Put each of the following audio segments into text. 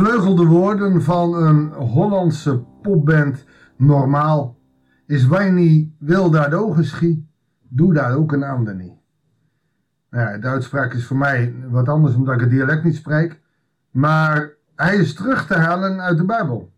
gevleugelde woorden van een Hollandse popband Normaal is wij niet wil daar ogen schie, doe daar ook een ander niet. Nou ja, de uitspraak is voor mij wat anders omdat ik het dialect niet spreek, maar hij is terug te halen uit de Bijbel.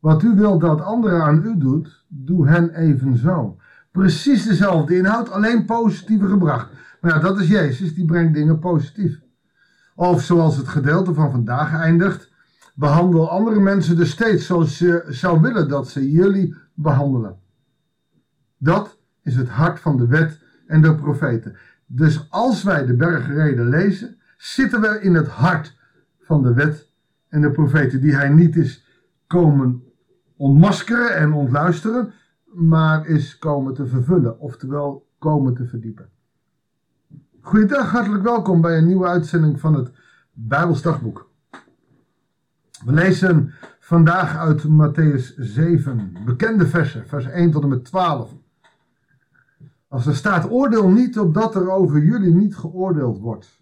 Wat u wilt dat anderen aan u doet, doe hen evenzo. Precies dezelfde inhoud, alleen positiever gebracht. Maar ja, dat is Jezus, die brengt dingen positief. Of zoals het gedeelte van vandaag eindigt, behandel andere mensen dus steeds zoals je zou willen dat ze jullie behandelen. Dat is het hart van de wet en de profeten. Dus als wij de bergreden lezen, zitten we in het hart van de wet en de profeten, die hij niet is komen ontmaskeren en ontluisteren, maar is komen te vervullen, oftewel komen te verdiepen. Goedendag, hartelijk welkom bij een nieuwe uitzending van het Bijbelsdagboek. We lezen vandaag uit Matthäus 7, bekende versen, vers 1 tot en met 12. Als er staat, oordeel niet opdat er over jullie niet geoordeeld wordt.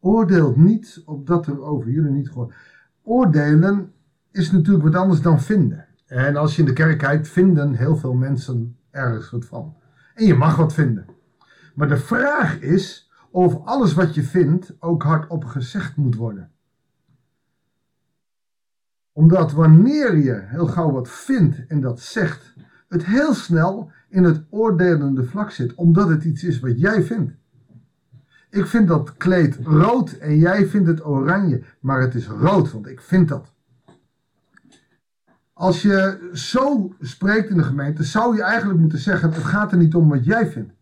Oordeelt niet opdat er over jullie niet geoordeeld Oordelen is natuurlijk wat anders dan vinden. En als je in de kerk kijkt, vinden heel veel mensen ergens wat van. En je mag wat vinden. Maar de vraag is of alles wat je vindt ook hardop gezegd moet worden. Omdat wanneer je heel gauw wat vindt en dat zegt, het heel snel in het oordelende vlak zit, omdat het iets is wat jij vindt. Ik vind dat kleed rood en jij vindt het oranje, maar het is rood, want ik vind dat. Als je zo spreekt in de gemeente, zou je eigenlijk moeten zeggen: het gaat er niet om wat jij vindt.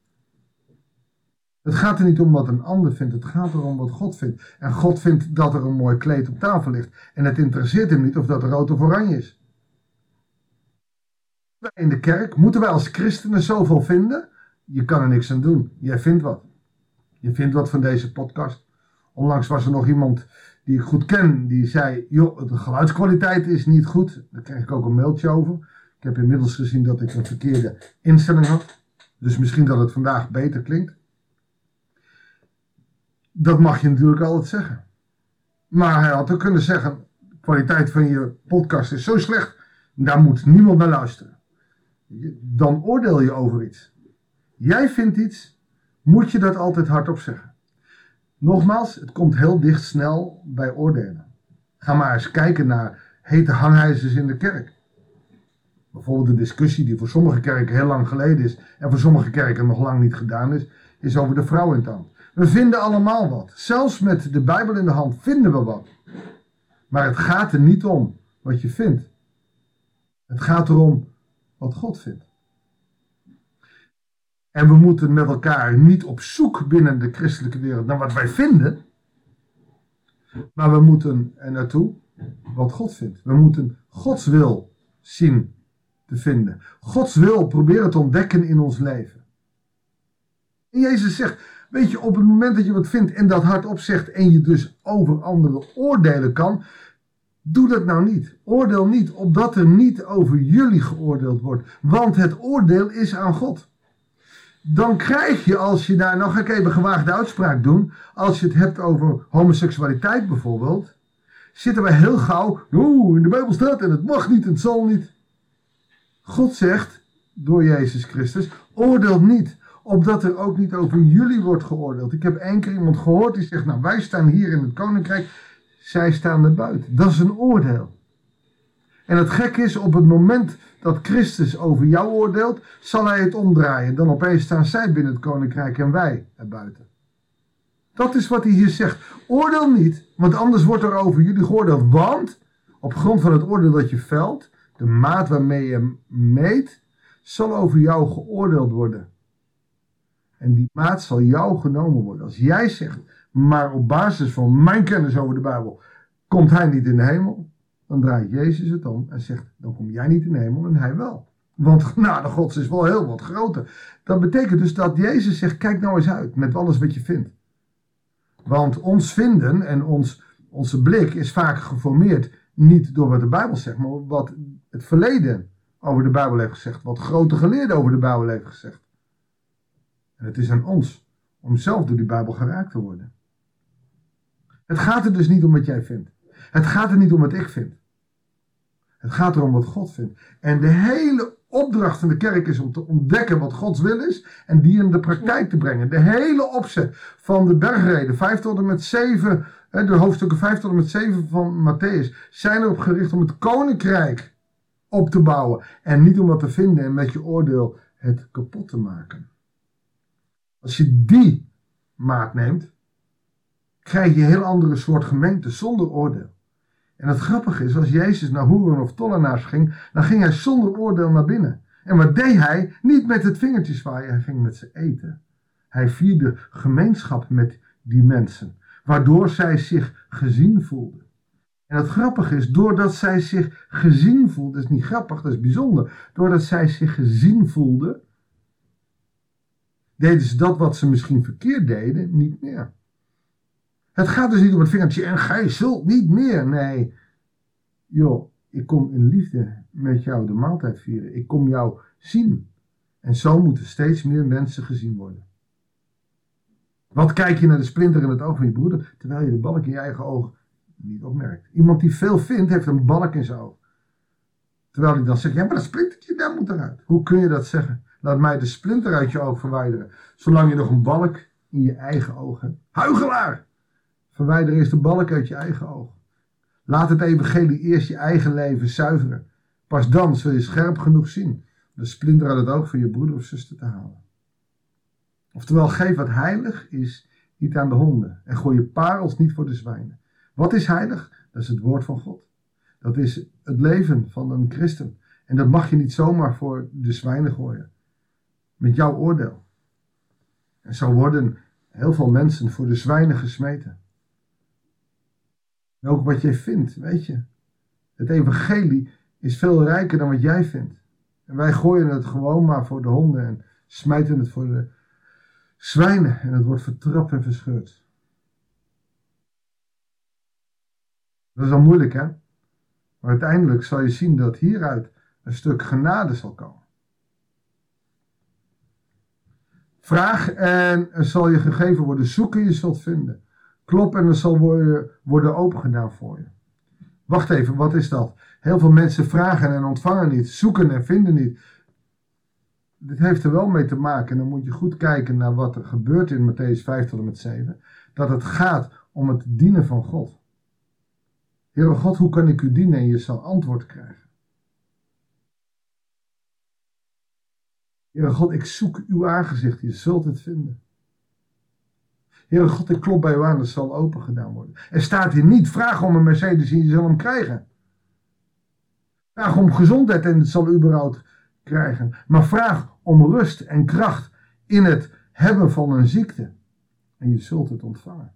Het gaat er niet om wat een ander vindt, het gaat erom wat God vindt. En God vindt dat er een mooi kleed op tafel ligt. En het interesseert hem niet of dat rood of oranje is. In de kerk moeten wij als christenen zoveel vinden. Je kan er niks aan doen. Jij vindt wat. Je vindt wat van deze podcast. Onlangs was er nog iemand die ik goed ken, die zei: Joh, de geluidskwaliteit is niet goed. Daar kreeg ik ook een mailtje over. Ik heb inmiddels gezien dat ik een verkeerde instelling had. Dus misschien dat het vandaag beter klinkt. Dat mag je natuurlijk altijd zeggen. Maar hij had ook kunnen zeggen: de kwaliteit van je podcast is zo slecht, daar moet niemand naar luisteren. Dan oordeel je over iets. Jij vindt iets, moet je dat altijd hardop zeggen. Nogmaals, het komt heel dicht snel bij oordelen. Ga maar eens kijken naar hete hangijzers in de kerk. Bijvoorbeeld de discussie die voor sommige kerken heel lang geleden is en voor sommige kerken nog lang niet gedaan is, is over de vrouw in. We vinden allemaal wat. Zelfs met de Bijbel in de hand vinden we wat. Maar het gaat er niet om wat je vindt. Het gaat erom wat God vindt. En we moeten met elkaar niet op zoek binnen de christelijke wereld naar wat wij vinden. Maar we moeten er naartoe wat God vindt. We moeten Gods wil zien te vinden. Gods wil proberen te ontdekken in ons leven. En Jezus zegt, weet je, op het moment dat je wat vindt en dat hardop zegt en je dus over anderen oordelen kan, doe dat nou niet. Oordeel niet, opdat er niet over jullie geoordeeld wordt. Want het oordeel is aan God dan krijg je, als je daar, nog ga ik even gewaagde uitspraak doen, als je het hebt over homoseksualiteit bijvoorbeeld, zitten we heel gauw, oeh, in de Bijbel staat en het mag niet en het zal niet. God zegt, door Jezus Christus, oordeel niet, opdat er ook niet over jullie wordt geoordeeld. Ik heb één keer iemand gehoord die zegt, nou wij staan hier in het koninkrijk, zij staan er buiten. Dat is een oordeel. En het gek is, op het moment dat Christus over jou oordeelt, zal hij het omdraaien. Dan opeens staan zij binnen het koninkrijk en wij erbuiten. Dat is wat hij hier zegt. Oordeel niet, want anders wordt er over jullie geoordeeld. Want op grond van het oordeel dat je velt, de maat waarmee je meet, zal over jou geoordeeld worden. En die maat zal jou genomen worden. Als jij zegt, maar op basis van mijn kennis over de Bijbel, komt hij niet in de hemel, dan draait Jezus het om en zegt: Dan kom jij niet in de hemel en hij wel. Want genade Gods is wel heel wat groter. Dat betekent dus dat Jezus zegt: Kijk nou eens uit met alles wat je vindt. Want ons vinden en ons, onze blik is vaak geformeerd niet door wat de Bijbel zegt, maar wat het verleden over de Bijbel heeft gezegd. Wat grote geleerden over de Bijbel heeft gezegd. Het is aan ons om zelf door die Bijbel geraakt te worden. Het gaat er dus niet om wat jij vindt. Het gaat er niet om wat ik vind. Het gaat erom wat God vindt. En de hele opdracht van de kerk is om te ontdekken wat Gods wil is en die in de praktijk te brengen. De hele opzet van de bergreden, 5 tot en met 7, de hoofdstukken 5 tot en met 7 van Matthäus, zijn erop gericht om het koninkrijk op te bouwen. En niet om wat te vinden en met je oordeel het kapot te maken. Als je die maat neemt, krijg je een heel andere soort gemeente zonder oordeel. En het grappige is, als Jezus naar hoeren of tollenaars ging, dan ging hij zonder oordeel naar binnen. En wat deed hij? Niet met het vingertje zwaaien, hij ging met ze eten. Hij vierde gemeenschap met die mensen, waardoor zij zich gezien voelden. En het grappige is, doordat zij zich gezien voelden, dat is niet grappig, dat is bijzonder, doordat zij zich gezien voelden, deden ze dat wat ze misschien verkeerd deden, niet meer. Het gaat dus niet om het vingertje en gij zult niet meer. Nee. Joh, ik kom in liefde met jou de maaltijd vieren. Ik kom jou zien. En zo moeten steeds meer mensen gezien worden. Wat kijk je naar de splinter in het oog van je broeder, terwijl je de balk in je eigen oog niet opmerkt? Iemand die veel vindt, heeft een balk in zijn oog. Terwijl hij dan zegt, ja maar dat splintertje, daar moet eruit. Hoe kun je dat zeggen? Laat mij de splinter uit je oog verwijderen, zolang je nog een balk in je eigen oog hebt. Huigelaar! Verwijder eerst de balk uit je eigen oog. Laat het evangelie eerst je eigen leven zuiveren. Pas dan zul je scherp genoeg zien de splinter uit het oog van je broeder of zuster te halen. Oftewel, geef wat heilig is niet aan de honden en gooi je parels niet voor de zwijnen. Wat is heilig? Dat is het woord van God. Dat is het leven van een christen. En dat mag je niet zomaar voor de zwijnen gooien. Met jouw oordeel. En zo worden heel veel mensen voor de zwijnen gesmeten. En ook wat jij vindt, weet je. Het evangelie is veel rijker dan wat jij vindt. En wij gooien het gewoon maar voor de honden en smijten het voor de zwijnen. En het wordt vertrapt en verscheurd. Dat is al moeilijk, hè? Maar uiteindelijk zal je zien dat hieruit een stuk genade zal komen. Vraag en er zal je gegeven worden. Zoek en je zult vinden. Klop en er zal worden, worden opengedaan voor je. Wacht even, wat is dat? Heel veel mensen vragen en ontvangen niet, zoeken en vinden niet. Dit heeft er wel mee te maken, en dan moet je goed kijken naar wat er gebeurt in Matthäus 5 tot en met 7, dat het gaat om het dienen van God. Heere God, hoe kan ik u dienen? En je zal antwoord krijgen. Heere God, ik zoek uw aangezicht, je zult het vinden. Heere God, ik klop bij u aan, het zal open gedaan worden. Er staat hier niet, vraag om een Mercedes en je zal hem krijgen. Vraag om gezondheid en het zal überhaupt krijgen. Maar vraag om rust en kracht in het hebben van een ziekte. En je zult het ontvangen.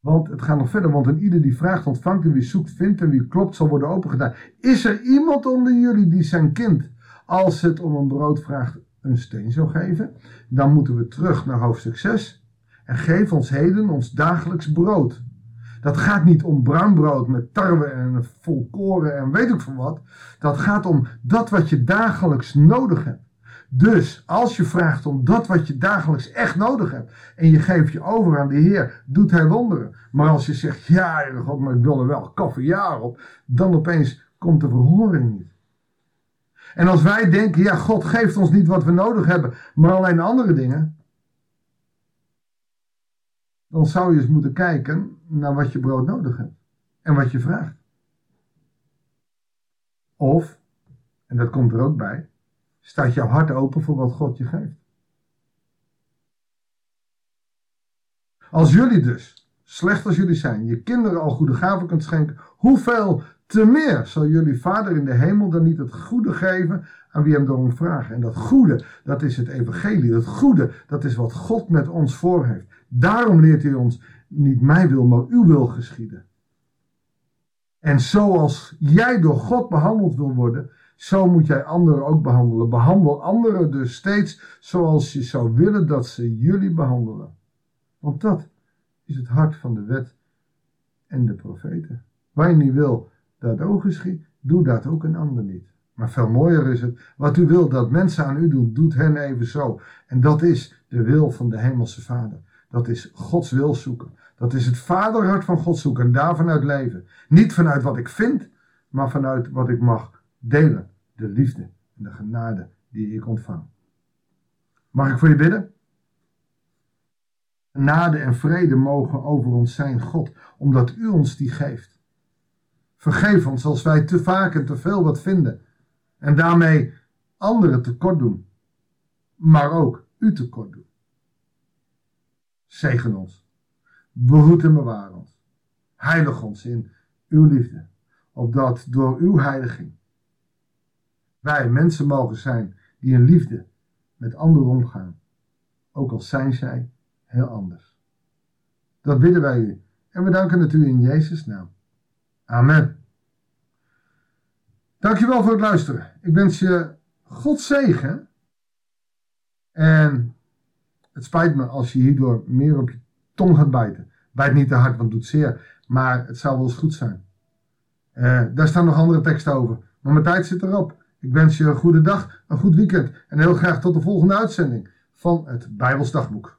Want het gaat nog verder, want een ieder die vraagt ontvangt en wie zoekt vindt en wie klopt zal worden opengedaan. Is er iemand onder jullie die zijn kind, als het om een brood vraagt, een steen zou geven, dan moeten we terug naar hoofdstuk 6 en geef ons heden ons dagelijks brood. Dat gaat niet om bruin brood met tarwe en volkoren en weet ik van wat. Dat gaat om dat wat je dagelijks nodig hebt. Dus als je vraagt om dat wat je dagelijks echt nodig hebt en je geeft je over aan de Heer, doet Hij wonderen. Maar als je zegt, ja, God, maar ik wil er wel kaffejaar op, dan opeens komt de verhoring niet. En als wij denken, ja, God geeft ons niet wat we nodig hebben, maar alleen andere dingen. Dan zou je eens moeten kijken naar wat je brood nodig hebt. En wat je vraagt. Of, en dat komt er ook bij, staat jouw hart open voor wat God je geeft. Als jullie dus, slecht als jullie zijn, je kinderen al goede gaven kunt schenken, hoeveel te meer zal jullie Vader in de hemel dan niet het goede geven aan wie hem daarom vragen. En dat goede, dat is het evangelie. Dat goede, dat is wat God met ons voor heeft. Daarom leert hij ons niet mijn wil, maar uw wil geschieden. En zoals jij door God behandeld wil worden, zo moet jij anderen ook behandelen. Behandel anderen dus steeds zoals je zou willen dat ze jullie behandelen. Want dat is het hart van de wet en de profeten. Waar je niet wil dat ook doe dat ook een ander niet. Maar veel mooier is het, wat u wilt dat mensen aan u doen, doet hen even zo. En dat is de wil van de Hemelse Vader. Dat is Gods wil zoeken. Dat is het vaderhart van God zoeken en daarvan uit leven. Niet vanuit wat ik vind, maar vanuit wat ik mag delen. De liefde en de genade die ik ontvang. Mag ik voor je bidden? Genade en vrede mogen over ons zijn, God, omdat u ons die geeft. Vergeef ons als wij te vaak en te veel wat vinden. En daarmee anderen tekort doen, maar ook u tekort doen. Zegen ons, behoed en bewaar ons, heilig ons in uw liefde, opdat door uw heiliging wij mensen mogen zijn die in liefde met anderen omgaan, ook al zijn zij heel anders. Dat bidden wij u. En we danken het u in Jezus' naam. Amen. Dankjewel voor het luisteren. Ik wens je God zegen. En het spijt me als je hierdoor meer op je tong gaat bijten. Bijt niet te hard, want het doet zeer. Maar het zou wel eens goed zijn. Uh, daar staan nog andere teksten over. Maar mijn tijd zit erop. Ik wens je een goede dag, een goed weekend. En heel graag tot de volgende uitzending van het Bijbelsdagboek.